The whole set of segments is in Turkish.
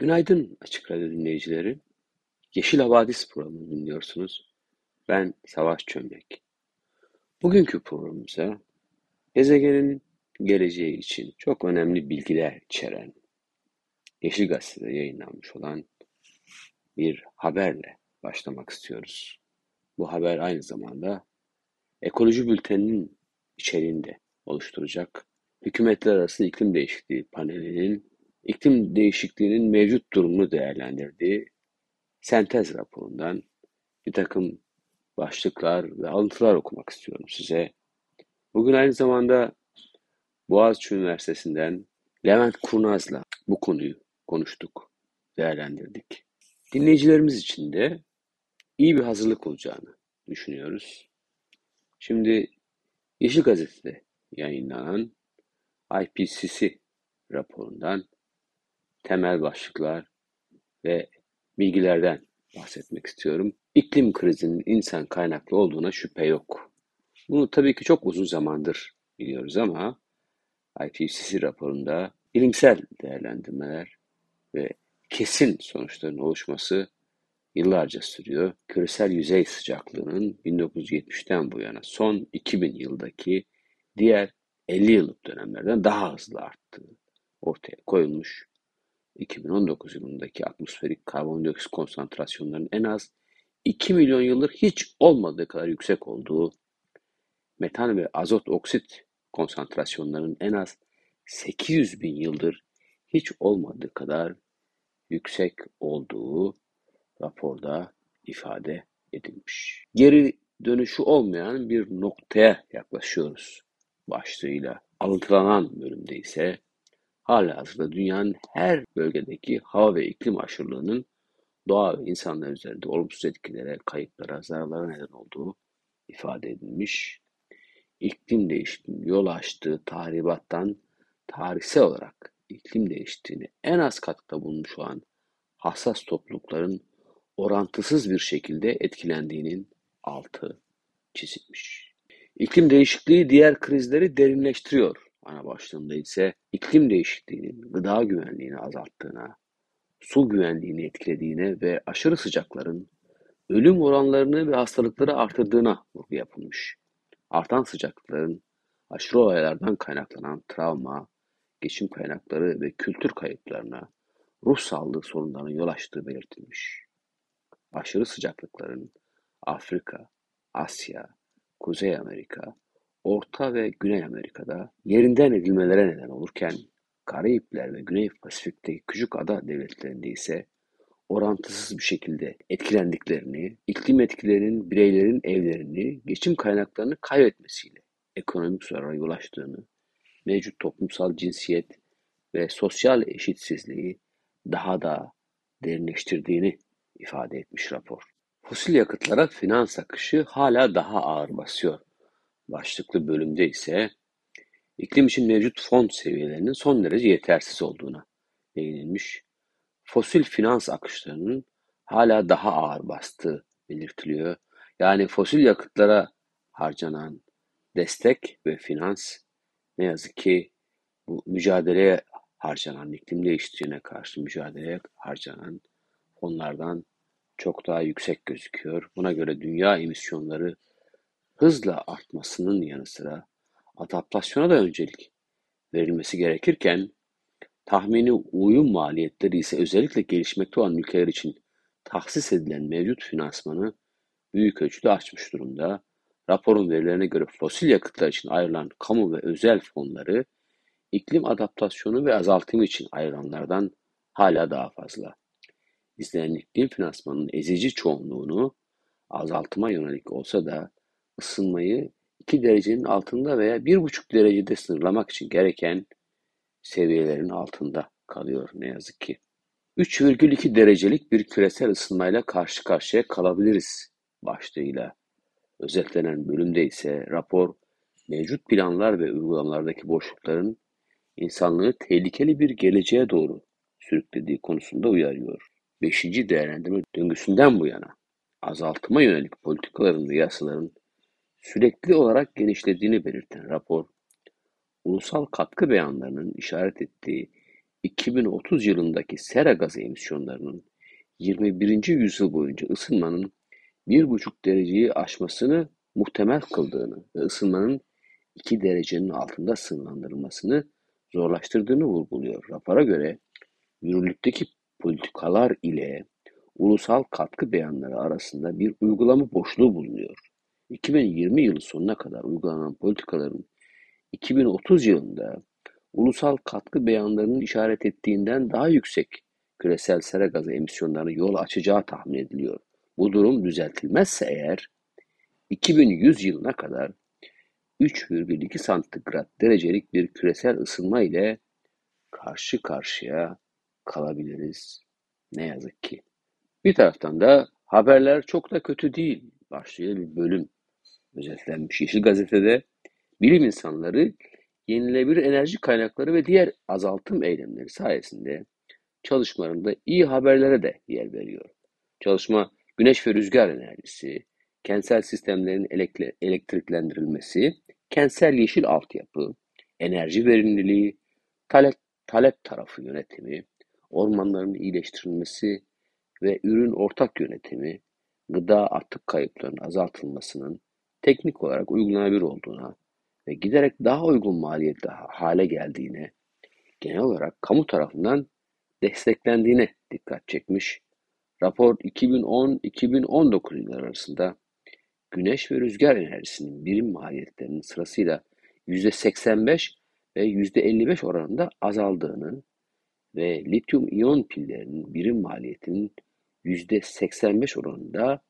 Günaydın Açık Radyo dinleyicileri. Yeşil Havadis programını dinliyorsunuz. Ben Savaş Çömlek. Bugünkü programımıza gezegenin geleceği için çok önemli bilgiler içeren Yeşil Gazete'de yayınlanmış olan bir haberle başlamak istiyoruz. Bu haber aynı zamanda ekoloji bülteninin içeriğinde oluşturacak Hükümetler Arası İklim Değişikliği panelinin iklim değişikliğinin mevcut durumunu değerlendirdiği sentez raporundan bir takım başlıklar ve alıntılar okumak istiyorum size. Bugün aynı zamanda Boğaziçi Üniversitesi'nden Levent Kurnaz'la bu konuyu konuştuk, değerlendirdik. Dinleyicilerimiz için de iyi bir hazırlık olacağını düşünüyoruz. Şimdi Yeşil Gazete'de yayınlanan IPCC raporundan temel başlıklar ve bilgilerden bahsetmek istiyorum. İklim krizinin insan kaynaklı olduğuna şüphe yok. Bunu tabii ki çok uzun zamandır biliyoruz ama IPCC raporunda bilimsel değerlendirmeler ve kesin sonuçların oluşması yıllarca sürüyor. Küresel yüzey sıcaklığının 1970'ten bu yana son 2000 yıldaki diğer 50 yıllık dönemlerden daha hızlı arttığı ortaya koyulmuş. 2019 yılındaki atmosferik karbondioksit konsantrasyonlarının en az 2 milyon yıldır hiç olmadığı kadar yüksek olduğu, metan ve azot oksit konsantrasyonlarının en az 800 bin yıldır hiç olmadığı kadar yüksek olduğu raporda ifade edilmiş. Geri dönüşü olmayan bir noktaya yaklaşıyoruz başlığıyla. Alıntılanan bölümde ise halihazırda dünyanın her bölgedeki hava ve iklim aşırılığının doğa ve insanlar üzerinde olumsuz etkilere, kayıplara, zararlara neden olduğu ifade edilmiş. İklim değişikliğinin yol açtığı tahribattan tarihsel olarak iklim değişikliğini en az katkıda bulmuş olan hassas toplulukların orantısız bir şekilde etkilendiğinin altı çizilmiş. İklim değişikliği diğer krizleri derinleştiriyor ana başlığında ise iklim değişikliğinin gıda güvenliğini azalttığına, su güvenliğini etkilediğine ve aşırı sıcakların ölüm oranlarını ve hastalıkları artırdığına vurgu yapılmış. Artan sıcaklıkların aşırı olaylardan kaynaklanan travma, geçim kaynakları ve kültür kayıplarına ruh sağlığı sorunlarının yol açtığı belirtilmiş. Aşırı sıcaklıkların Afrika, Asya, Kuzey Amerika Orta ve Güney Amerika'da yerinden edilmelere neden olurken Karayipler ve Güney Pasifik'teki küçük ada devletlerinde ise orantısız bir şekilde etkilendiklerini, iklim etkilerinin bireylerin evlerini, geçim kaynaklarını kaybetmesiyle ekonomik zarara yol açtığını, mevcut toplumsal cinsiyet ve sosyal eşitsizliği daha da derinleştirdiğini ifade etmiş rapor. Fosil yakıtlara finans akışı hala daha ağır basıyor başlıklı bölümde ise iklim için mevcut fon seviyelerinin son derece yetersiz olduğuna değinilmiş. Fosil finans akışlarının hala daha ağır bastığı belirtiliyor. Yani fosil yakıtlara harcanan destek ve finans ne yazık ki bu mücadeleye harcanan, iklim değişikliğine karşı mücadeleye harcanan fonlardan çok daha yüksek gözüküyor. Buna göre dünya emisyonları hızla artmasının yanı sıra adaptasyona da öncelik verilmesi gerekirken tahmini uyum maliyetleri ise özellikle gelişmekte olan ülkeler için tahsis edilen mevcut finansmanı büyük ölçüde açmış durumda. Raporun verilerine göre fosil yakıtlar için ayrılan kamu ve özel fonları iklim adaptasyonu ve azaltımı için ayrılanlardan hala daha fazla. İzlenen iklim finansmanının ezici çoğunluğunu azaltıma yönelik olsa da ısınmayı 2 derecenin altında veya 1,5 derecede sınırlamak için gereken seviyelerin altında kalıyor ne yazık ki. 3,2 derecelik bir küresel ısınmayla karşı karşıya kalabiliriz başlığıyla özetlenen bölümde ise rapor mevcut planlar ve uygulamalardaki boşlukların insanlığı tehlikeli bir geleceğe doğru sürüklediği konusunda uyarıyor. Beşinci değerlendirme döngüsünden bu yana azaltıma yönelik politikaların ve yasaların sürekli olarak genişlediğini belirten rapor, ulusal katkı beyanlarının işaret ettiği 2030 yılındaki sera gazı emisyonlarının 21. yüzyıl boyunca ısınmanın 1,5 dereceyi aşmasını muhtemel kıldığını ve ısınmanın 2 derecenin altında sınırlandırılmasını zorlaştırdığını vurguluyor. Rapora göre yürürlükteki politikalar ile ulusal katkı beyanları arasında bir uygulama boşluğu bulunuyor. 2020 yılı sonuna kadar uygulanan politikaların 2030 yılında ulusal katkı beyanlarının işaret ettiğinden daha yüksek küresel sera gazı emisyonlarına yol açacağı tahmin ediliyor. Bu durum düzeltilmezse eğer 2100 yılına kadar 3,2 santigrat derecelik bir küresel ısınma ile karşı karşıya kalabiliriz. Ne yazık ki. Bir taraftan da haberler çok da kötü değil başlıyor bir bölüm özetlenmiş. Yeşil Gazete'de bilim insanları yenilebilir enerji kaynakları ve diğer azaltım eylemleri sayesinde çalışmalarında iyi haberlere de yer veriyor. Çalışma güneş ve rüzgar enerjisi, kentsel sistemlerin elektriklendirilmesi, kentsel yeşil altyapı, enerji verimliliği, talep, talep tarafı yönetimi, ormanların iyileştirilmesi ve ürün ortak yönetimi, gıda atık kayıplarının azaltılmasının teknik olarak uygulanabilir olduğuna ve giderek daha uygun maliyetli hale geldiğine, genel olarak kamu tarafından desteklendiğine dikkat çekmiş Rapor 2010-2019 yılları arasında güneş ve rüzgar enerjisinin birim maliyetlerinin sırasıyla %85 ve %55 oranında azaldığını ve lityum iyon pillerinin birim maliyetinin %85 oranında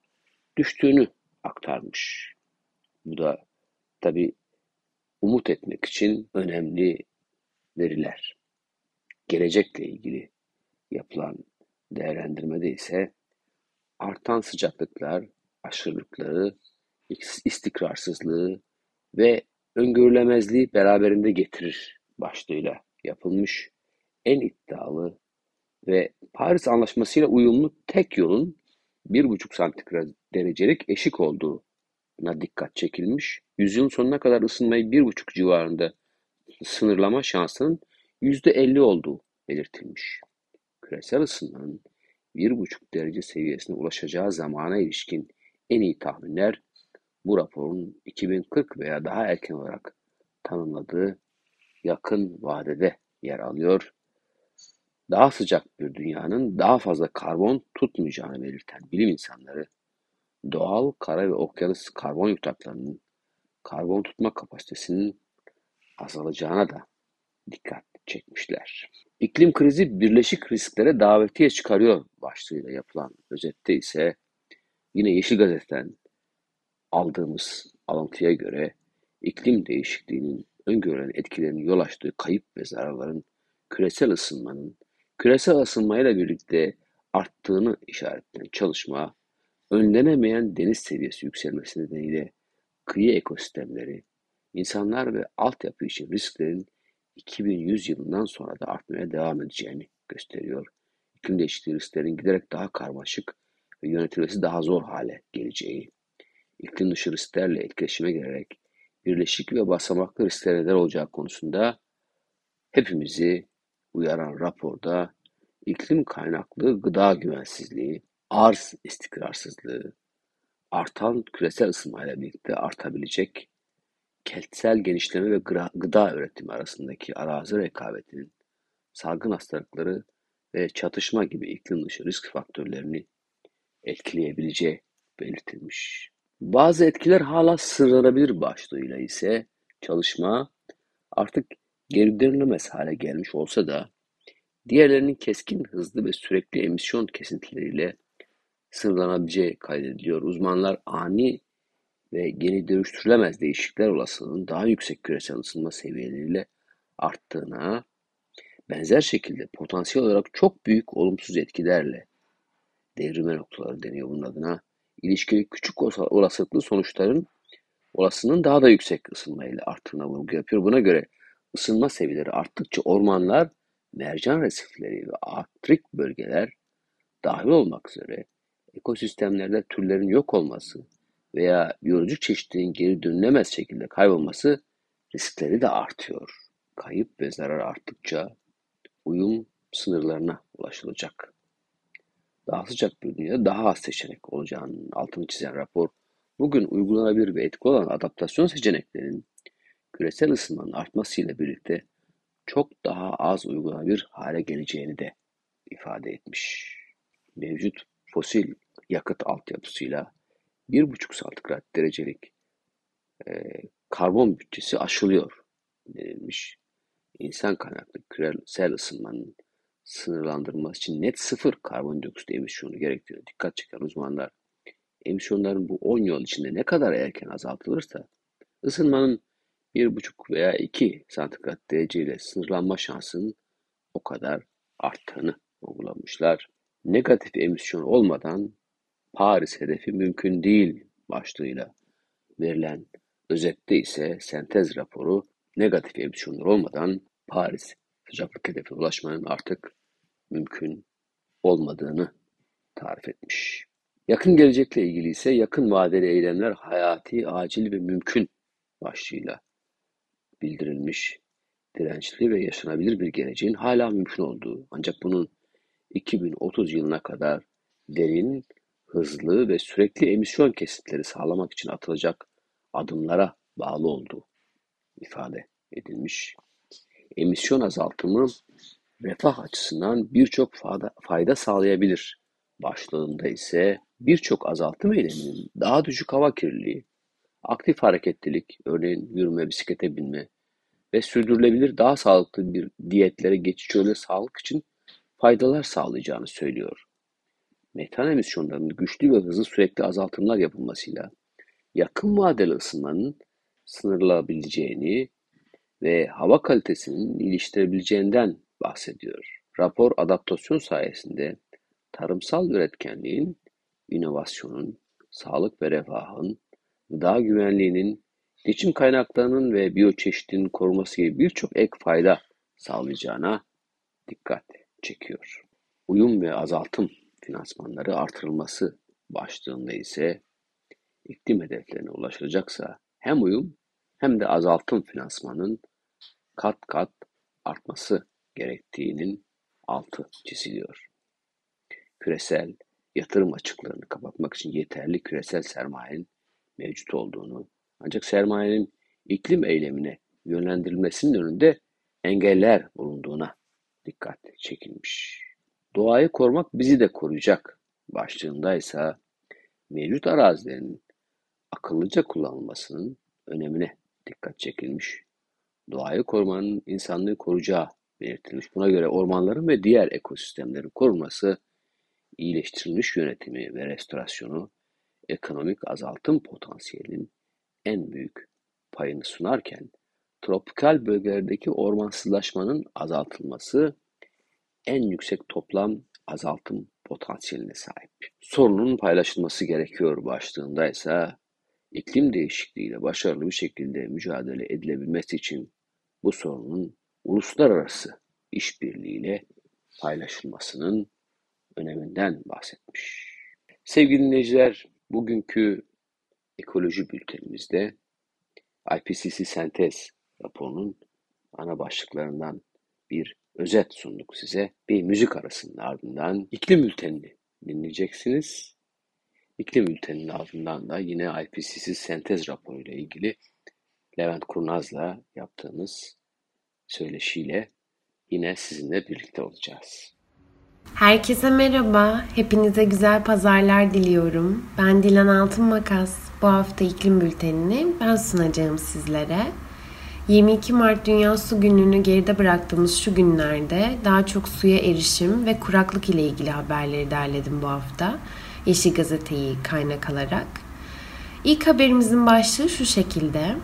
düştüğünü aktarmış. Bu da tabi umut etmek için önemli veriler. Gelecekle ilgili yapılan değerlendirmede ise artan sıcaklıklar, aşırılıkları, istikrarsızlığı ve öngörülemezliği beraberinde getirir başlığıyla yapılmış en iddialı ve Paris Anlaşması ile uyumlu tek yolun 1,5 santigrat derecelik eşik olduğuna dikkat çekilmiş. Yüzyılın sonuna kadar ısınmayı 1,5 civarında sınırlama şansının %50 olduğu belirtilmiş küresel ısınmanın 1,5 derece seviyesine ulaşacağı zamana ilişkin en iyi tahminler bu raporun 2040 veya daha erken olarak tanımladığı yakın vadede yer alıyor. Daha sıcak bir dünyanın daha fazla karbon tutmayacağını belirten bilim insanları doğal kara ve okyanus karbon yutaklarının karbon tutma kapasitesinin azalacağına da dikkat çekmişler. İklim krizi birleşik risklere davetiye çıkarıyor başlığıyla yapılan özette ise yine Yeşil Gazete'den aldığımız alıntıya göre iklim değişikliğinin öngörülen etkilerinin yol açtığı kayıp ve zararların küresel ısınmanın küresel ısınmayla birlikte arttığını işaretleyen çalışma, önlenemeyen deniz seviyesi yükselmesi nedeniyle kıyı ekosistemleri, insanlar ve altyapı için risklerin 2100 yılından sonra da artmaya devam edeceğini gösteriyor. İklim değişikliği risklerin giderek daha karmaşık ve yönetilmesi daha zor hale geleceği, iklim dışı risklerle etkileşime girerek birleşik ve basamaklı riskler neden olacağı konusunda hepimizi uyaran raporda iklim kaynaklı gıda güvensizliği, arz istikrarsızlığı, artan küresel ısınmayla birlikte artabilecek kentsel genişleme ve gıda üretimi arasındaki arazi rekabetinin salgın hastalıkları ve çatışma gibi iklim dışı risk faktörlerini etkileyebileceği belirtilmiş. Bazı etkiler hala sırlanabilir başlığıyla ise çalışma artık geri dönülemez hale gelmiş olsa da diğerlerinin keskin, hızlı ve sürekli emisyon kesintileriyle sınırlanabileceği kaydediliyor. Uzmanlar ani ve geri dönüştürülemez değişiklikler olasılığının daha yüksek küresel ısınma seviyeleriyle arttığına, benzer şekilde potansiyel olarak çok büyük olumsuz etkilerle devrime noktaları deniyor bunun adına, ilişkili küçük olasılıklı sonuçların olasılığının daha da yüksek ısınmayla arttığına vurgu yapıyor. Buna göre ısınma seviyeleri arttıkça ormanlar, mercan resifleri ve arktrik bölgeler dahil olmak üzere ekosistemlerde türlerin yok olması veya biyolojik çeşitliliğin geri dönülemez şekilde kaybolması riskleri de artıyor. Kayıp ve zarar arttıkça uyum sınırlarına ulaşılacak. Daha sıcak bir dünyada daha az seçenek olacağının altını çizen rapor, bugün uygulanabilir ve etkili olan adaptasyon seçeneklerinin küresel ısınmanın artmasıyla birlikte çok daha az uygulanabilir hale geleceğini de ifade etmiş. Mevcut fosil yakıt altyapısıyla 1,5 santigrat derecelik e, karbon bütçesi aşılıyor denilmiş. İnsan kaynaklı küresel ısınmanın sınırlandırılması için net sıfır karbondioksit emisyonu gerektiğine dikkat çeken uzmanlar, emisyonların bu 10 yıl içinde ne kadar erken azaltılırsa ısınmanın 1,5 veya 2 santigrat dereceyle sınırlanma şansının o kadar arttığını vurgulamışlar. Negatif emisyon olmadan Paris hedefi mümkün değil başlığıyla verilen özette ise sentez raporu negatif emisyonlar olmadan Paris sıcaklık hedefine ulaşmanın artık mümkün olmadığını tarif etmiş. Yakın gelecekle ilgili ise yakın vadeli eylemler hayati, acil ve mümkün başlığıyla bildirilmiş. Dirençli ve yaşanabilir bir geleceğin hala mümkün olduğu ancak bunun 2030 yılına kadar derin hızlı ve sürekli emisyon kesitleri sağlamak için atılacak adımlara bağlı olduğu ifade edilmiş. Emisyon azaltımı refah açısından birçok fayda sağlayabilir. Başlığında ise birçok azaltım eyleminin daha düşük hava kirliliği, aktif hareketlilik, örneğin yürüme, bisiklete binme ve sürdürülebilir daha sağlıklı bir diyetlere geçiş yolu sağlık için faydalar sağlayacağını söylüyor metan emisyonlarının güçlü ve hızlı sürekli azaltımlar yapılmasıyla yakın vadeli ısınmanın sınırlanabileceğini ve hava kalitesinin iyileştirebileceğinden bahsediyor. Rapor adaptasyon sayesinde tarımsal üretkenliğin, inovasyonun, sağlık ve refahın, gıda güvenliğinin, geçim kaynaklarının ve biyoçeşitliliğin koruması gibi birçok ek fayda sağlayacağına dikkat çekiyor. Uyum ve azaltım finansmanları artırılması başlığında ise iklim hedeflerine ulaşılacaksa hem uyum hem de azaltım finansmanın kat kat artması gerektiğinin altı çiziliyor. Küresel yatırım açıklarını kapatmak için yeterli küresel sermayenin mevcut olduğunu ancak sermayenin iklim eylemine yönlendirilmesinin önünde engeller bulunduğuna dikkat çekilmiş. Doğayı korumak bizi de koruyacak başlığında ise mevcut arazilerin akıllıca kullanılmasının önemine dikkat çekilmiş. Doğayı korumanın insanlığı koruyacağı belirtilmiş. Buna göre ormanların ve diğer ekosistemlerin korunması, iyileştirilmiş yönetimi ve restorasyonu ekonomik azaltım potansiyelinin en büyük payını sunarken, tropikal bölgelerdeki ormansızlaşmanın azaltılması en yüksek toplam azaltım potansiyeline sahip. Sorunun paylaşılması gerekiyor başlığında ise iklim değişikliğiyle başarılı bir şekilde mücadele edilebilmesi için bu sorunun uluslararası işbirliğiyle paylaşılmasının öneminden bahsetmiş. Sevgili dinleyiciler, bugünkü ekoloji bültenimizde IPCC Sentez raporunun ana başlıklarından bir özet sunduk size. Bir müzik arasının ardından iklim bültenini dinleyeceksiniz. İklim bülteninin ardından da yine IPCC sentez raporuyla ilgili Levent Kurnaz'la yaptığımız söyleşiyle yine sizinle birlikte olacağız. Herkese merhaba, hepinize güzel pazarlar diliyorum. Ben Dilan Altın Makas. Bu hafta iklim bültenini ben sunacağım sizlere. 22 Mart Dünya Su Günü'nü geride bıraktığımız şu günlerde daha çok suya erişim ve kuraklık ile ilgili haberleri derledim bu hafta. Yeşil Gazete'yi kaynak alarak. İlk haberimizin başlığı şu şekilde.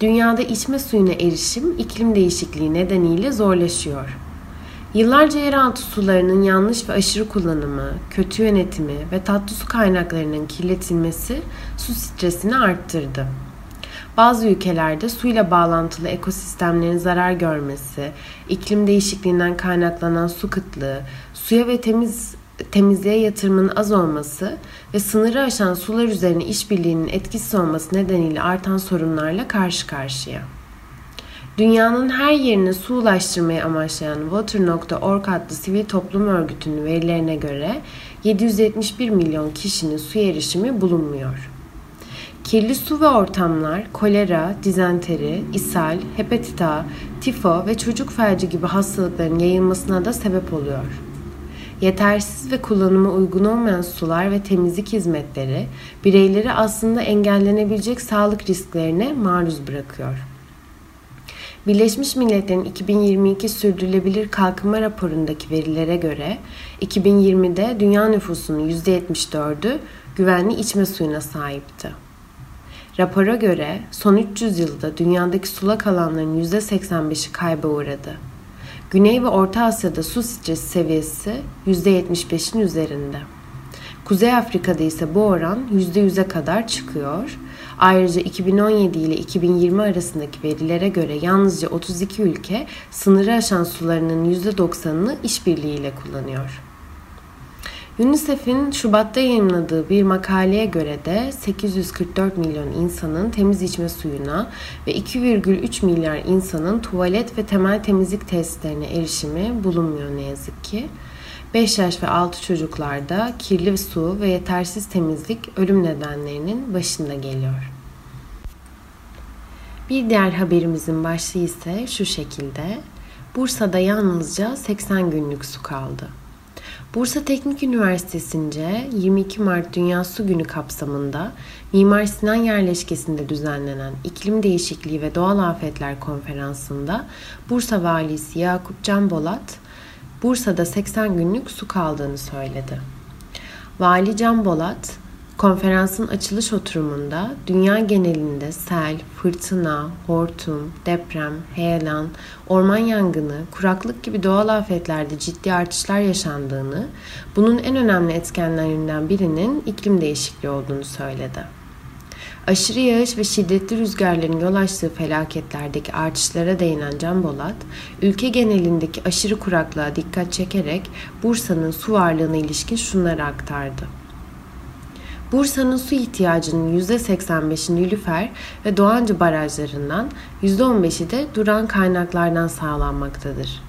Dünyada içme suyuna erişim iklim değişikliği nedeniyle zorlaşıyor. Yıllarca yeraltı sularının yanlış ve aşırı kullanımı, kötü yönetimi ve tatlı su kaynaklarının kirletilmesi su stresini arttırdı. Bazı ülkelerde suyla bağlantılı ekosistemlerin zarar görmesi, iklim değişikliğinden kaynaklanan su kıtlığı, suya ve temiz temizliğe yatırımın az olması ve sınırı aşan sular üzerine işbirliğinin etkisiz olması nedeniyle artan sorunlarla karşı karşıya. Dünyanın her yerine su ulaştırmayı amaçlayan Water.org adlı sivil toplum örgütünün verilerine göre 771 milyon kişinin su erişimi bulunmuyor. Kirli su ve ortamlar kolera, dizenteri, ishal, hepatit A, tifo ve çocuk felci gibi hastalıkların yayılmasına da sebep oluyor. Yetersiz ve kullanıma uygun olmayan sular ve temizlik hizmetleri bireyleri aslında engellenebilecek sağlık risklerine maruz bırakıyor. Birleşmiş Milletler'in 2022 Sürdürülebilir Kalkınma raporundaki verilere göre 2020'de dünya nüfusunun %74'ü güvenli içme suyuna sahipti. Rapora göre son 300 yılda dünyadaki sulak alanların %85'i kayba uğradı. Güney ve Orta Asya'da su stresi seviyesi %75'in üzerinde. Kuzey Afrika'da ise bu oran %100'e kadar çıkıyor. Ayrıca 2017 ile 2020 arasındaki verilere göre yalnızca 32 ülke sınırı aşan sularının %90'ını işbirliğiyle kullanıyor. UNICEF'in Şubat'ta yayınladığı bir makaleye göre de 844 milyon insanın temiz içme suyuna ve 2,3 milyar insanın tuvalet ve temel temizlik tesislerine erişimi bulunmuyor ne yazık ki. 5 yaş ve 6 çocuklarda kirli su ve yetersiz temizlik ölüm nedenlerinin başında geliyor. Bir diğer haberimizin başlığı ise şu şekilde. Bursa'da yalnızca 80 günlük su kaldı. Bursa Teknik Üniversitesi'nce 22 Mart Dünya Su Günü kapsamında Mimar Sinan yerleşkesinde düzenlenen İklim Değişikliği ve Doğal Afetler Konferansı'nda Bursa Valisi Yakup Can Bolat, Bursa'da 80 günlük su kaldığını söyledi. Vali Can Bolat, Konferansın açılış oturumunda dünya genelinde sel, fırtına, hortum, deprem, heyelan, orman yangını, kuraklık gibi doğal afetlerde ciddi artışlar yaşandığını, bunun en önemli etkenlerinden birinin iklim değişikliği olduğunu söyledi. Aşırı yağış ve şiddetli rüzgarların yol açtığı felaketlerdeki artışlara değinen Can Bolat, ülke genelindeki aşırı kuraklığa dikkat çekerek Bursa'nın su varlığına ilişkin şunları aktardı. Bursa'nın su ihtiyacının %85'i Nilüfer ve Doğancı barajlarından, %15'i de duran kaynaklardan sağlanmaktadır.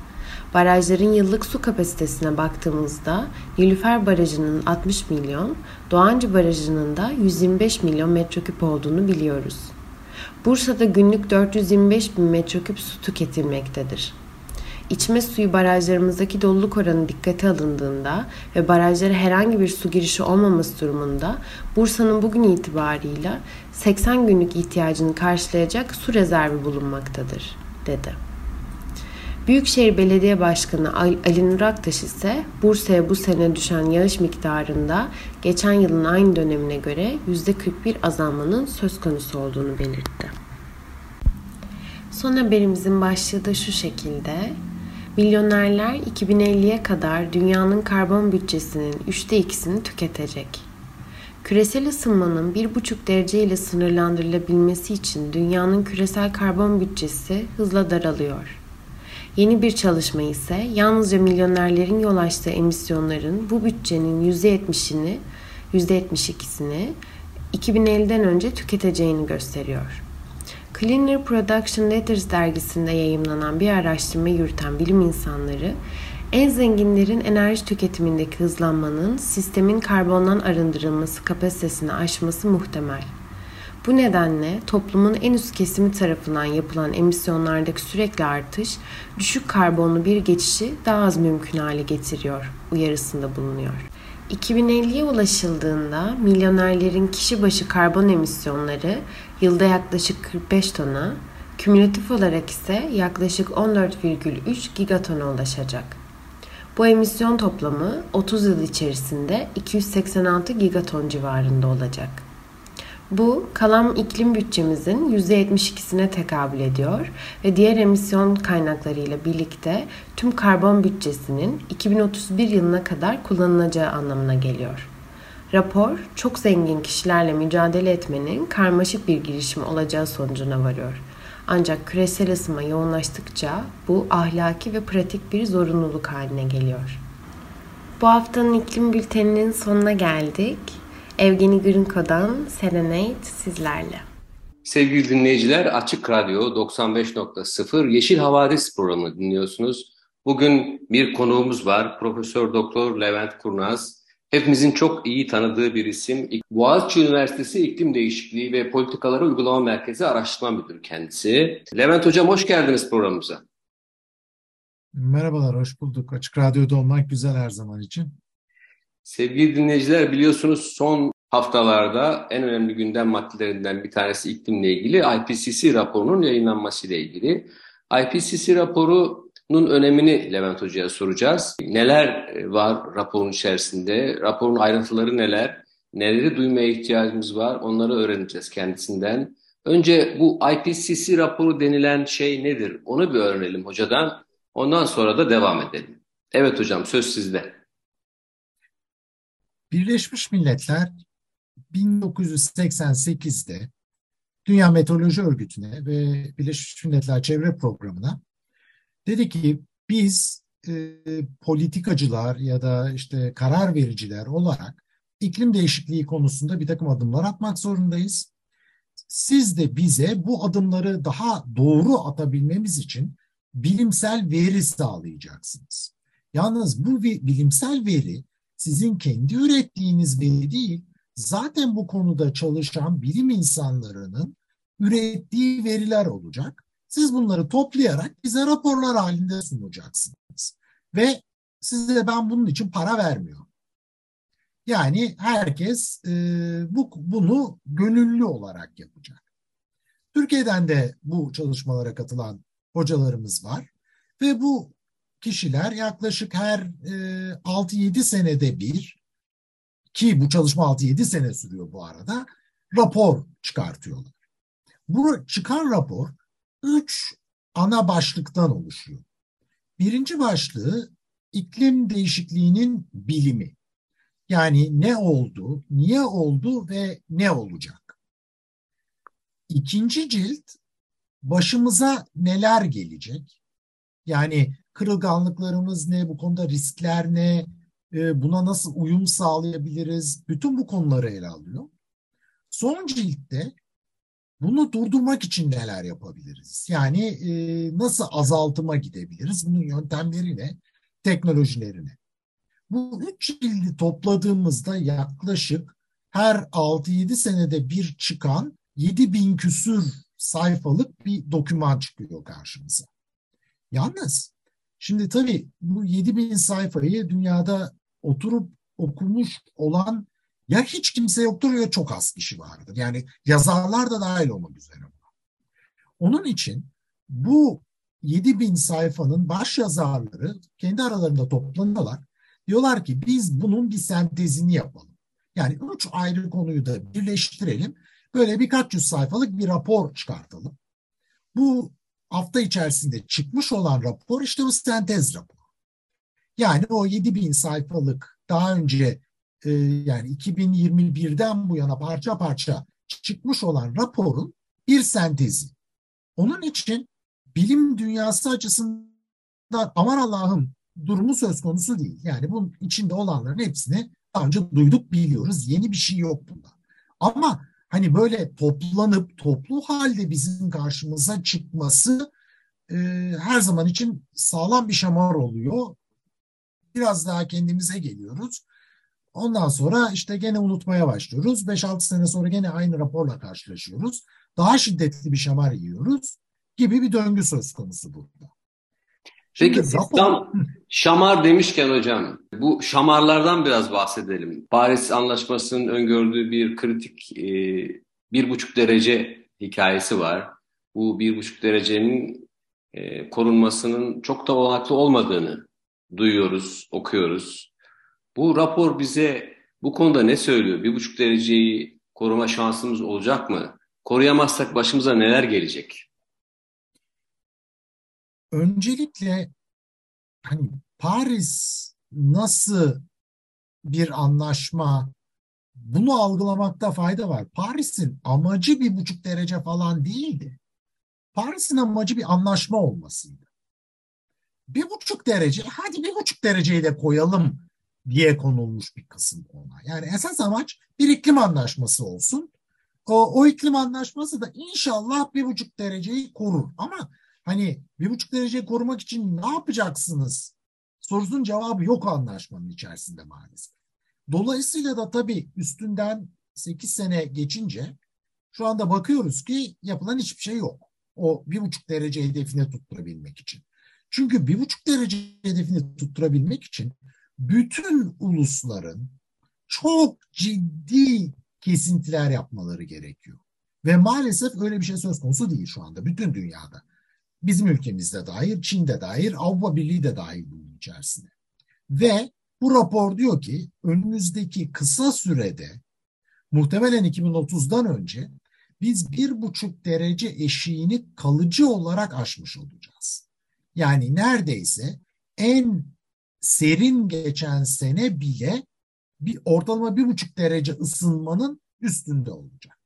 Barajların yıllık su kapasitesine baktığımızda Nilüfer Barajı'nın 60 milyon, Doğancı Barajı'nın da 125 milyon metreküp olduğunu biliyoruz. Bursa'da günlük 425 bin metreküp su tüketilmektedir. İçme suyu barajlarımızdaki doluluk oranı dikkate alındığında ve barajlara herhangi bir su girişi olmaması durumunda Bursa'nın bugün itibarıyla 80 günlük ihtiyacını karşılayacak su rezervi bulunmaktadır, dedi. Büyükşehir Belediye Başkanı Ali Nur Aktaş ise Bursa'ya bu sene düşen yağış miktarında geçen yılın aynı dönemine göre %41 azalmanın söz konusu olduğunu belirtti. Son haberimizin başlığı da şu şekilde. Milyonerler 2050'ye kadar dünyanın karbon bütçesinin üçte ikisini tüketecek. Küresel ısınmanın 1,5 derece ile sınırlandırılabilmesi için dünyanın küresel karbon bütçesi hızla daralıyor. Yeni bir çalışma ise yalnızca milyonerlerin yol açtığı emisyonların bu bütçenin %70'ini, %72'sini 2050'den önce tüketeceğini gösteriyor. Cleaner Production Letters dergisinde yayımlanan bir araştırma yürüten bilim insanları, en zenginlerin enerji tüketimindeki hızlanmanın sistemin karbondan arındırılması kapasitesini aşması muhtemel. Bu nedenle toplumun en üst kesimi tarafından yapılan emisyonlardaki sürekli artış, düşük karbonlu bir geçişi daha az mümkün hale getiriyor uyarısında bulunuyor. 2050'ye ulaşıldığında milyonerlerin kişi başı karbon emisyonları yılda yaklaşık 45 tona, kümülatif olarak ise yaklaşık 14,3 gigatona ulaşacak. Bu emisyon toplamı 30 yıl içerisinde 286 gigaton civarında olacak. Bu kalan iklim bütçemizin %72'sine tekabül ediyor ve diğer emisyon kaynaklarıyla birlikte tüm karbon bütçesinin 2031 yılına kadar kullanılacağı anlamına geliyor. Rapor, çok zengin kişilerle mücadele etmenin karmaşık bir girişim olacağı sonucuna varıyor. Ancak küresel ısınma yoğunlaştıkça bu ahlaki ve pratik bir zorunluluk haline geliyor. Bu haftanın iklim bülteninin sonuna geldik. Evgeni Grinko'dan Serenade sizlerle. Sevgili dinleyiciler Açık Radyo 95.0 Yeşil Havadis programı dinliyorsunuz. Bugün bir konuğumuz var. Profesör Doktor Levent Kurnaz. Hepimizin çok iyi tanıdığı bir isim. Boğaziçi Üniversitesi İklim Değişikliği ve Politikaları Uygulama Merkezi Araştırma Müdürü kendisi. Levent Hocam hoş geldiniz programımıza. Merhabalar, hoş bulduk. Açık Radyo'da olmak güzel her zaman için. Sevgili dinleyiciler biliyorsunuz son haftalarda en önemli gündem maddelerinden bir tanesi iklimle ilgili IPCC raporunun yayınlanmasıyla ilgili. IPCC raporunun önemini Levent Hoca'ya soracağız. Neler var raporun içerisinde? Raporun ayrıntıları neler? Neleri duymaya ihtiyacımız var? Onları öğreneceğiz kendisinden. Önce bu IPCC raporu denilen şey nedir? Onu bir öğrenelim hocadan. Ondan sonra da devam edelim. Evet hocam söz sizde. Birleşmiş Milletler 1988'de Dünya Meteoroloji Örgütü'ne ve Birleşmiş Milletler Çevre Programı'na dedi ki biz e, politikacılar ya da işte karar vericiler olarak iklim değişikliği konusunda bir takım adımlar atmak zorundayız. Siz de bize bu adımları daha doğru atabilmemiz için bilimsel veri sağlayacaksınız. Yalnız bu bilimsel veri sizin kendi ürettiğiniz veri değil, zaten bu konuda çalışan bilim insanlarının ürettiği veriler olacak. Siz bunları toplayarak bize raporlar halinde sunacaksınız. Ve size ben bunun için para vermiyorum. Yani herkes e, bu bunu gönüllü olarak yapacak. Türkiye'den de bu çalışmalara katılan hocalarımız var ve bu kişiler yaklaşık her e, 6-7 senede bir ki bu çalışma 6-7 sene sürüyor bu arada rapor çıkartıyorlar. Bu çıkan rapor 3 ana başlıktan oluşuyor. Birinci başlığı iklim değişikliğinin bilimi. Yani ne oldu, niye oldu ve ne olacak? İkinci cilt başımıza neler gelecek? Yani kırılganlıklarımız ne, bu konuda riskler ne, e, buna nasıl uyum sağlayabiliriz? Bütün bu konuları ele alıyor. Son ciltte bunu durdurmak için neler yapabiliriz? Yani e, nasıl azaltıma gidebiliriz? Bunun yöntemleri ne? Teknolojileri ne? Bu üç cildi topladığımızda yaklaşık her 6-7 senede bir çıkan 7 bin küsür sayfalık bir doküman çıkıyor karşımıza. Yalnız şimdi tabii bu 7 bin sayfayı dünyada oturup okumuş olan ya hiç kimse yoktur ya çok az kişi vardır. Yani yazarlar da dahil olmak üzere. Onun için bu 7 bin sayfanın baş yazarları kendi aralarında toplanıyorlar. Diyorlar ki biz bunun bir sentezini yapalım. Yani üç ayrı konuyu da birleştirelim. Böyle birkaç yüz sayfalık bir rapor çıkartalım. Bu hafta içerisinde çıkmış olan rapor işte bu sentez raporu. Yani o 7 bin sayfalık daha önce e, yani 2021'den bu yana parça parça çıkmış olan raporun bir sentezi. Onun için bilim dünyası açısından aman Allah'ım durumu söz konusu değil. Yani bunun içinde olanların hepsini daha önce duyduk biliyoruz. Yeni bir şey yok bunda. Ama hani böyle toplanıp toplu halde bizim karşımıza çıkması e, her zaman için sağlam bir şamar oluyor. Biraz daha kendimize geliyoruz. Ondan sonra işte gene unutmaya başlıyoruz. 5-6 sene sonra gene aynı raporla karşılaşıyoruz. Daha şiddetli bir şamar yiyoruz gibi bir döngü söz konusu burada. Peki rapor... tam şamar demişken hocam bu şamarlardan biraz bahsedelim. Paris Anlaşması'nın öngördüğü bir kritik e, bir buçuk derece hikayesi var. Bu bir buçuk derecenin e, korunmasının çok da olanaklı olmadığını duyuyoruz, okuyoruz. Bu rapor bize bu konuda ne söylüyor? Bir buçuk dereceyi koruma şansımız olacak mı? Koruyamazsak başımıza neler gelecek? Öncelikle hani Paris nasıl bir anlaşma bunu algılamakta fayda var. Paris'in amacı bir buçuk derece falan değildi. Paris'in amacı bir anlaşma olmasıydı. Bir buçuk derece, hadi bir buçuk dereceyi de koyalım diye konulmuş bir kısım ona. Yani esas amaç bir iklim anlaşması olsun. O, o iklim anlaşması da inşallah bir buçuk dereceyi korur. Ama hani bir buçuk dereceyi korumak için ne yapacaksınız? Sorusunun cevabı yok anlaşmanın içerisinde maalesef. Dolayısıyla da tabii üstünden 8 sene geçince şu anda bakıyoruz ki yapılan hiçbir şey yok. O bir buçuk derece hedefine tutturabilmek için. Çünkü bir buçuk derece hedefini tutturabilmek için bütün ulusların çok ciddi kesintiler yapmaları gerekiyor. Ve maalesef öyle bir şey söz konusu değil şu anda bütün dünyada. Bizim ülkemizde dair, Çin'de dair, Avrupa Birliği de dahil bunun içerisine. Ve bu rapor diyor ki önümüzdeki kısa sürede muhtemelen 2030'dan önce biz bir buçuk derece eşiğini kalıcı olarak aşmış olacağız. Yani neredeyse en serin geçen sene bile bir ortalama bir buçuk derece ısınmanın üstünde olacak.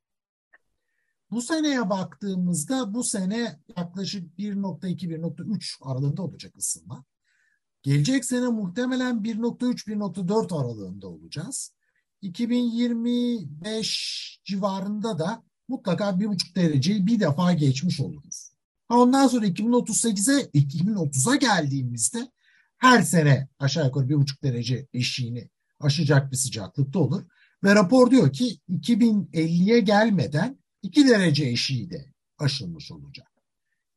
Bu seneye baktığımızda bu sene yaklaşık 1.2-1.3 aralığında olacak ısınma. Gelecek sene muhtemelen 1.3-1.4 aralığında olacağız. 2025 civarında da mutlaka 1.5 dereceyi bir defa geçmiş oluruz. Ondan sonra 2038'e 2030'a geldiğimizde her sene aşağı yukarı bir buçuk derece eşiğini aşacak bir sıcaklıkta olur. Ve rapor diyor ki 2050'ye gelmeden 2 derece eşiği de aşılmış olacak.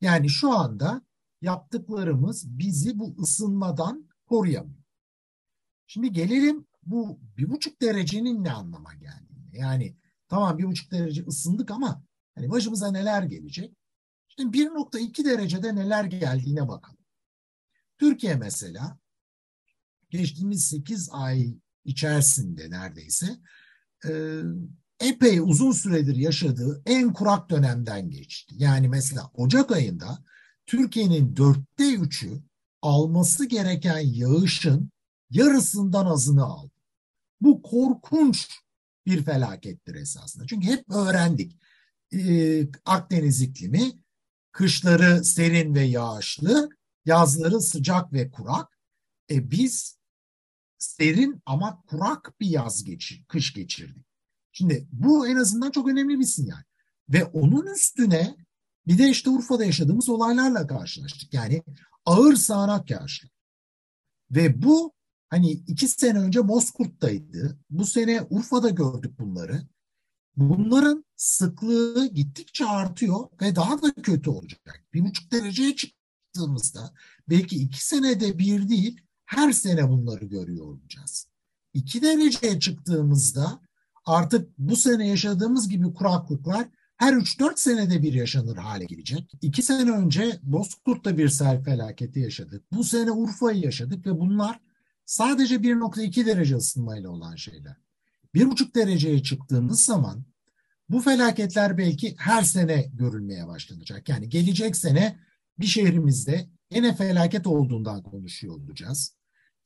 Yani şu anda yaptıklarımız bizi bu ısınmadan koruyamıyor. Şimdi gelelim bu bir buçuk derecenin ne anlama geldiğine. Yani tamam bir buçuk derece ısındık ama hani başımıza neler gelecek? Şimdi 1.2 derecede neler geldiğine bakalım. Türkiye mesela geçtiğimiz 8 ay içerisinde neredeyse e, epey uzun süredir yaşadığı en kurak dönemden geçti. Yani mesela Ocak ayında Türkiye'nin dörtte üçü alması gereken yağışın yarısından azını aldı. Bu korkunç bir felakettir esasında. Çünkü hep öğrendik. Ee, Akdeniz iklimi kışları serin ve yağışlı, yazları sıcak ve kurak. E biz serin ama kurak bir yaz geçir, kış geçirdik. Şimdi bu en azından çok önemli bir sinyal. Ve onun üstüne bir de işte Urfa'da yaşadığımız olaylarla karşılaştık. Yani ağır sağanak yağışlar. Ve bu hani iki sene önce Bozkurt'taydı. Bu sene Urfa'da gördük bunları. Bunların sıklığı gittikçe artıyor ve daha da kötü olacak. Bir buçuk dereceye çıktığımızda belki iki senede bir değil her sene bunları görüyor olacağız. İki dereceye çıktığımızda artık bu sene yaşadığımız gibi kuraklıklar her 3-4 senede bir yaşanır hale gelecek. İki sene önce Bozkurt'ta bir sel felaketi yaşadık. Bu sene Urfa'yı yaşadık ve bunlar sadece 1.2 derece ısınmayla olan şeyler. 1.5 dereceye çıktığımız zaman bu felaketler belki her sene görülmeye başlanacak. Yani gelecek sene bir şehrimizde yine felaket olduğundan konuşuyor olacağız.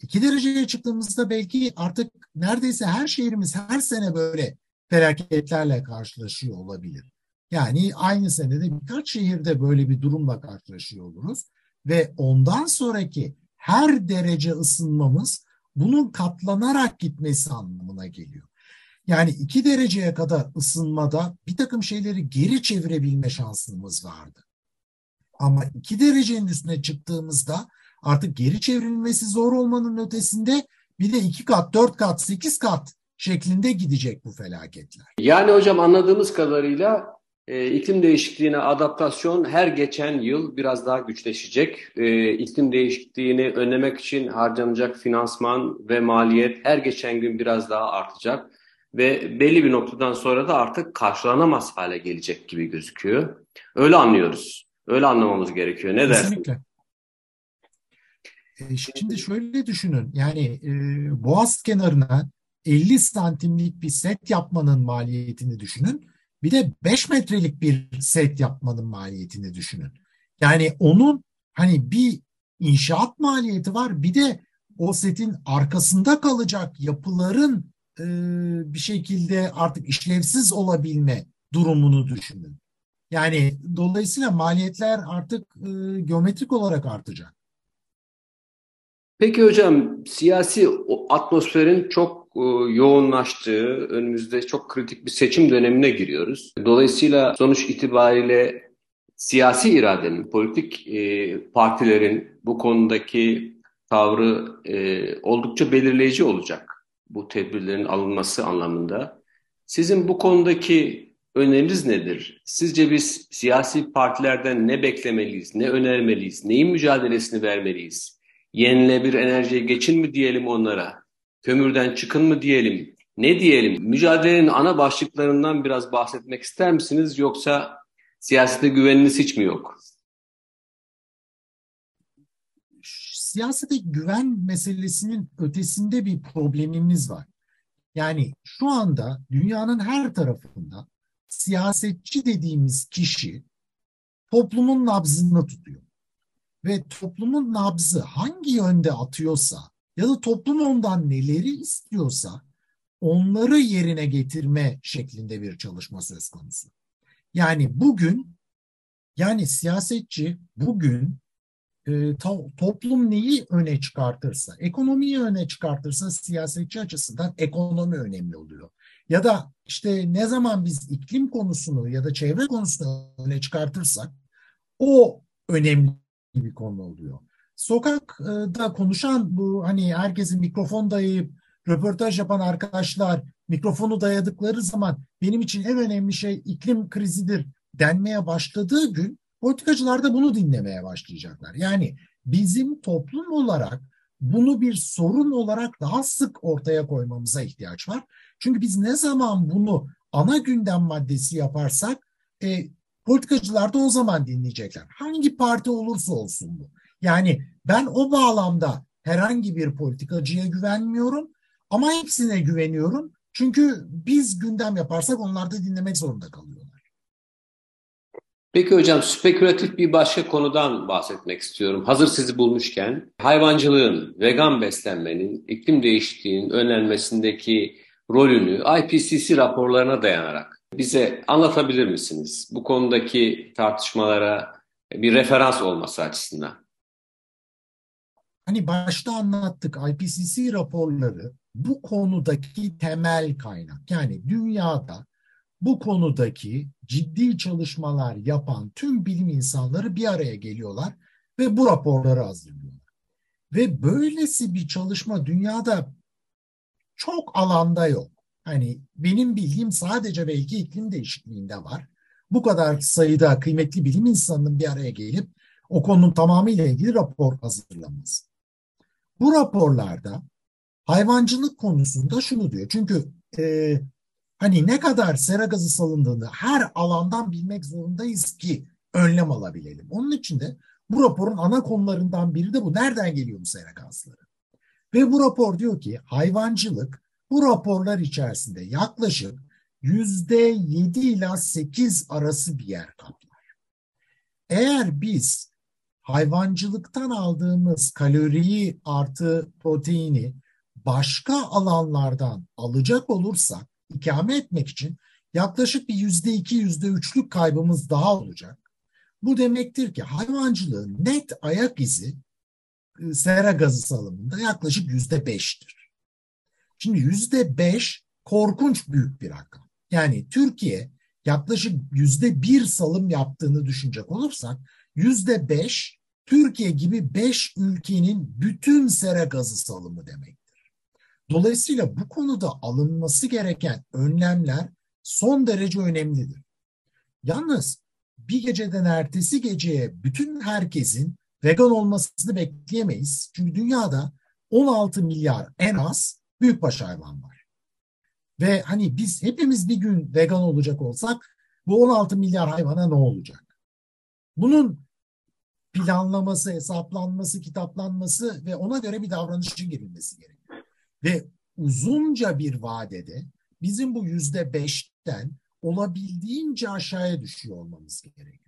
2 dereceye çıktığımızda belki artık neredeyse her şehrimiz her sene böyle felaketlerle karşılaşıyor olabilir. Yani aynı senede birkaç şehirde böyle bir durumla karşılaşıyor oluruz ve ondan sonraki her derece ısınmamız bunun katlanarak gitmesi anlamına geliyor. Yani iki dereceye kadar ısınmada bir takım şeyleri geri çevirebilme şansımız vardı. Ama iki derecenin üstüne çıktığımızda artık geri çevrilmesi zor olmanın ötesinde bir de iki kat, dört kat, sekiz kat şeklinde gidecek bu felaketler. Yani hocam anladığımız kadarıyla e, iklim değişikliğine adaptasyon her geçen yıl biraz daha güçleşecek. E, iklim değişikliğini önlemek için harcanacak finansman ve maliyet her geçen gün biraz daha artacak ve belli bir noktadan sonra da artık karşılanamaz hale gelecek gibi gözüküyor. Öyle anlıyoruz. Öyle anlamamız gerekiyor. Ne Kesinlikle. dersin? E, şimdi şöyle düşünün. Yani e, Boğaz kenarına 50 santimlik bir set yapmanın maliyetini düşünün. Bir de 5 metrelik bir set yapmanın maliyetini düşünün. Yani onun hani bir inşaat maliyeti var bir de o setin arkasında kalacak yapıların e, bir şekilde artık işlevsiz olabilme durumunu düşünün. Yani dolayısıyla maliyetler artık e, geometrik olarak artacak. Peki hocam siyasi atmosferin çok e, yoğunlaştığı, önümüzde çok kritik bir seçim dönemine giriyoruz. Dolayısıyla sonuç itibariyle siyasi iradenin, politik e, partilerin bu konudaki tavrı e, oldukça belirleyici olacak bu tedbirlerin alınması anlamında. Sizin bu konudaki öneriniz nedir? Sizce biz siyasi partilerden ne beklemeliyiz, ne önermeliyiz, neyin mücadelesini vermeliyiz? Yenilebilir enerjiye geçin mi diyelim onlara? Kömürden çıkın mı diyelim? Ne diyelim? Mücadelenin ana başlıklarından biraz bahsetmek ister misiniz yoksa siyasete güveniniz hiç mi yok? Siyasete güven meselesinin ötesinde bir problemimiz var. Yani şu anda dünyanın her tarafında siyasetçi dediğimiz kişi toplumun nabzını tutuyor. Ve toplumun nabzı hangi yönde atıyorsa ya da toplum ondan neleri istiyorsa onları yerine getirme şeklinde bir çalışma söz konusu. Yani bugün yani siyasetçi bugün e, to, toplum neyi öne çıkartırsa, ekonomiyi öne çıkartırsa siyasetçi açısından ekonomi önemli oluyor. Ya da işte ne zaman biz iklim konusunu ya da çevre konusunu öne çıkartırsak o önemli bir konu oluyor. Sokakta konuşan bu hani herkesin mikrofon dayayıp röportaj yapan arkadaşlar mikrofonu dayadıkları zaman benim için en önemli şey iklim krizidir denmeye başladığı gün politikacılar da bunu dinlemeye başlayacaklar. Yani bizim toplum olarak bunu bir sorun olarak daha sık ortaya koymamıza ihtiyaç var. Çünkü biz ne zaman bunu ana gündem maddesi yaparsak e, politikacılar da o zaman dinleyecekler. Hangi parti olursa olsun bu. Yani ben o bağlamda herhangi bir politikacıya güvenmiyorum ama hepsine güveniyorum. Çünkü biz gündem yaparsak onlar da dinlemek zorunda kalıyorlar. Peki hocam spekülatif bir başka konudan bahsetmek istiyorum. Hazır sizi bulmuşken hayvancılığın, vegan beslenmenin, iklim değişikliğinin önlenmesindeki rolünü IPCC raporlarına dayanarak bize anlatabilir misiniz? Bu konudaki tartışmalara bir referans olması açısından. Hani başta anlattık IPCC raporları bu konudaki temel kaynak. Yani dünyada bu konudaki ciddi çalışmalar yapan tüm bilim insanları bir araya geliyorlar ve bu raporları hazırlıyorlar. Ve böylesi bir çalışma dünyada çok alanda yok. Hani benim bildiğim sadece belki iklim değişikliğinde var. Bu kadar sayıda kıymetli bilim insanının bir araya gelip o konunun tamamıyla ilgili rapor hazırlaması. Bu raporlarda hayvancılık konusunda şunu diyor. Çünkü e, hani ne kadar sera gazı salındığını her alandan bilmek zorundayız ki önlem alabilelim. Onun için de bu raporun ana konularından biri de bu. Nereden geliyor bu sera gazları? Ve bu rapor diyor ki hayvancılık bu raporlar içerisinde yaklaşık yüzde yedi ila sekiz arası bir yer kaplar. Eğer biz hayvancılıktan aldığımız kaloriyi artı proteini başka alanlardan alacak olursak ikame etmek için yaklaşık bir yüzde iki, yüzde üçlük kaybımız daha olacak. Bu demektir ki hayvancılığın net ayak izi sera gazı salımında yaklaşık yüzde beştir. Şimdi yüzde beş korkunç büyük bir rakam. Yani Türkiye yaklaşık yüzde bir salım yaptığını düşünecek olursak yüzde beş Türkiye gibi beş ülkenin bütün sera gazı salımı demektir. Dolayısıyla bu konuda alınması gereken önlemler son derece önemlidir. Yalnız bir geceden ertesi geceye bütün herkesin vegan olmasını bekleyemeyiz. Çünkü dünyada 16 milyar en az büyükbaş hayvan var. Ve hani biz hepimiz bir gün vegan olacak olsak bu 16 milyar hayvana ne olacak? Bunun planlaması, hesaplanması, kitaplanması ve ona göre bir davranışın girilmesi gerekiyor. Ve uzunca bir vadede bizim bu yüzde beşten olabildiğince aşağıya düşüyor olmamız gerekiyor.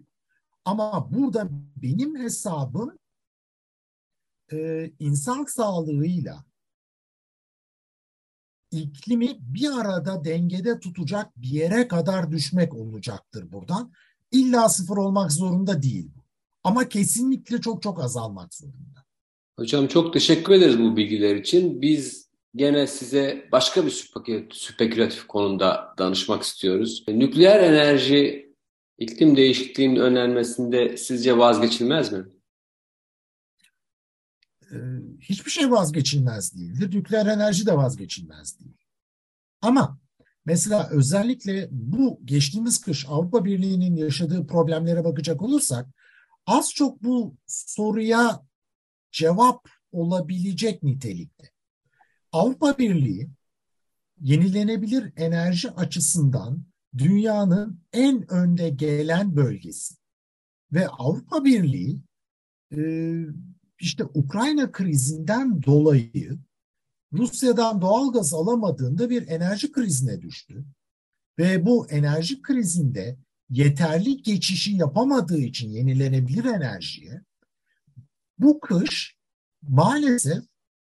Ama burada benim hesabım e, insan sağlığıyla iklimi bir arada dengede tutacak bir yere kadar düşmek olacaktır buradan. İlla sıfır olmak zorunda değil bu. Ama kesinlikle çok çok azalmak zorunda. Hocam çok teşekkür ederiz bu bilgiler için. Biz gene size başka bir spekülatif konuda danışmak istiyoruz. Nükleer enerji iklim değişikliğinin önlenmesinde sizce vazgeçilmez mi? Ee, hiçbir şey vazgeçilmez değildir. Nükleer enerji de vazgeçilmez değil. Ama mesela özellikle bu geçtiğimiz kış Avrupa Birliği'nin yaşadığı problemlere bakacak olursak az çok bu soruya cevap olabilecek nitelikte. Avrupa Birliği yenilenebilir enerji açısından dünyanın en önde gelen bölgesi. Ve Avrupa Birliği e, işte Ukrayna krizinden dolayı Rusya'dan doğal gaz alamadığında bir enerji krizine düştü. Ve bu enerji krizinde yeterli geçişi yapamadığı için yenilenebilir enerjiye bu kış maalesef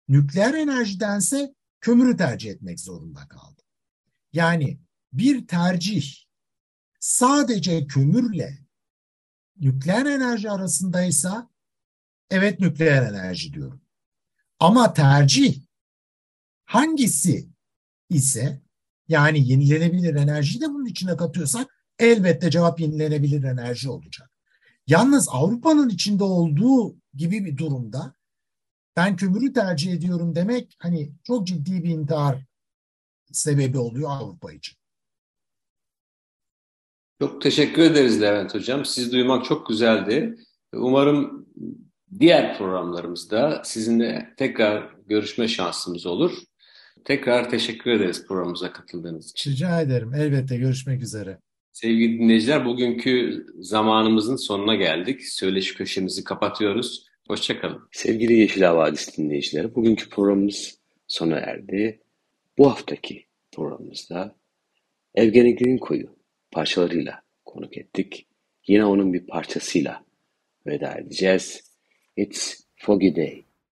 nükleer enerjidense kömürü tercih etmek zorunda kaldı. Yani bir tercih sadece kömürle nükleer enerji arasındaysa evet nükleer enerji diyorum. Ama tercih hangisi ise yani yenilenebilir enerjiyi de bunun içine katıyorsak elbette cevap yenilenebilir enerji olacak. Yalnız Avrupa'nın içinde olduğu gibi bir durumda ben kömürü tercih ediyorum demek hani çok ciddi bir intihar sebebi oluyor Avrupa için. Çok teşekkür ederiz Levent Hocam. Sizi duymak çok güzeldi. Umarım diğer programlarımızda sizinle tekrar görüşme şansımız olur. Tekrar teşekkür ederiz programımıza katıldığınız için. Rica ederim. Elbette görüşmek üzere. Sevgili dinleyiciler, bugünkü zamanımızın sonuna geldik. Söyleşi köşemizi kapatıyoruz. Hoşçakalın. Sevgili Yeşil Havadis dinleyicileri, bugünkü programımız sona erdi. Bu haftaki programımızda Evgeni Grinko'yu parçalarıyla konuk ettik. Yine onun bir parçasıyla veda edeceğiz. It's Foggy Day.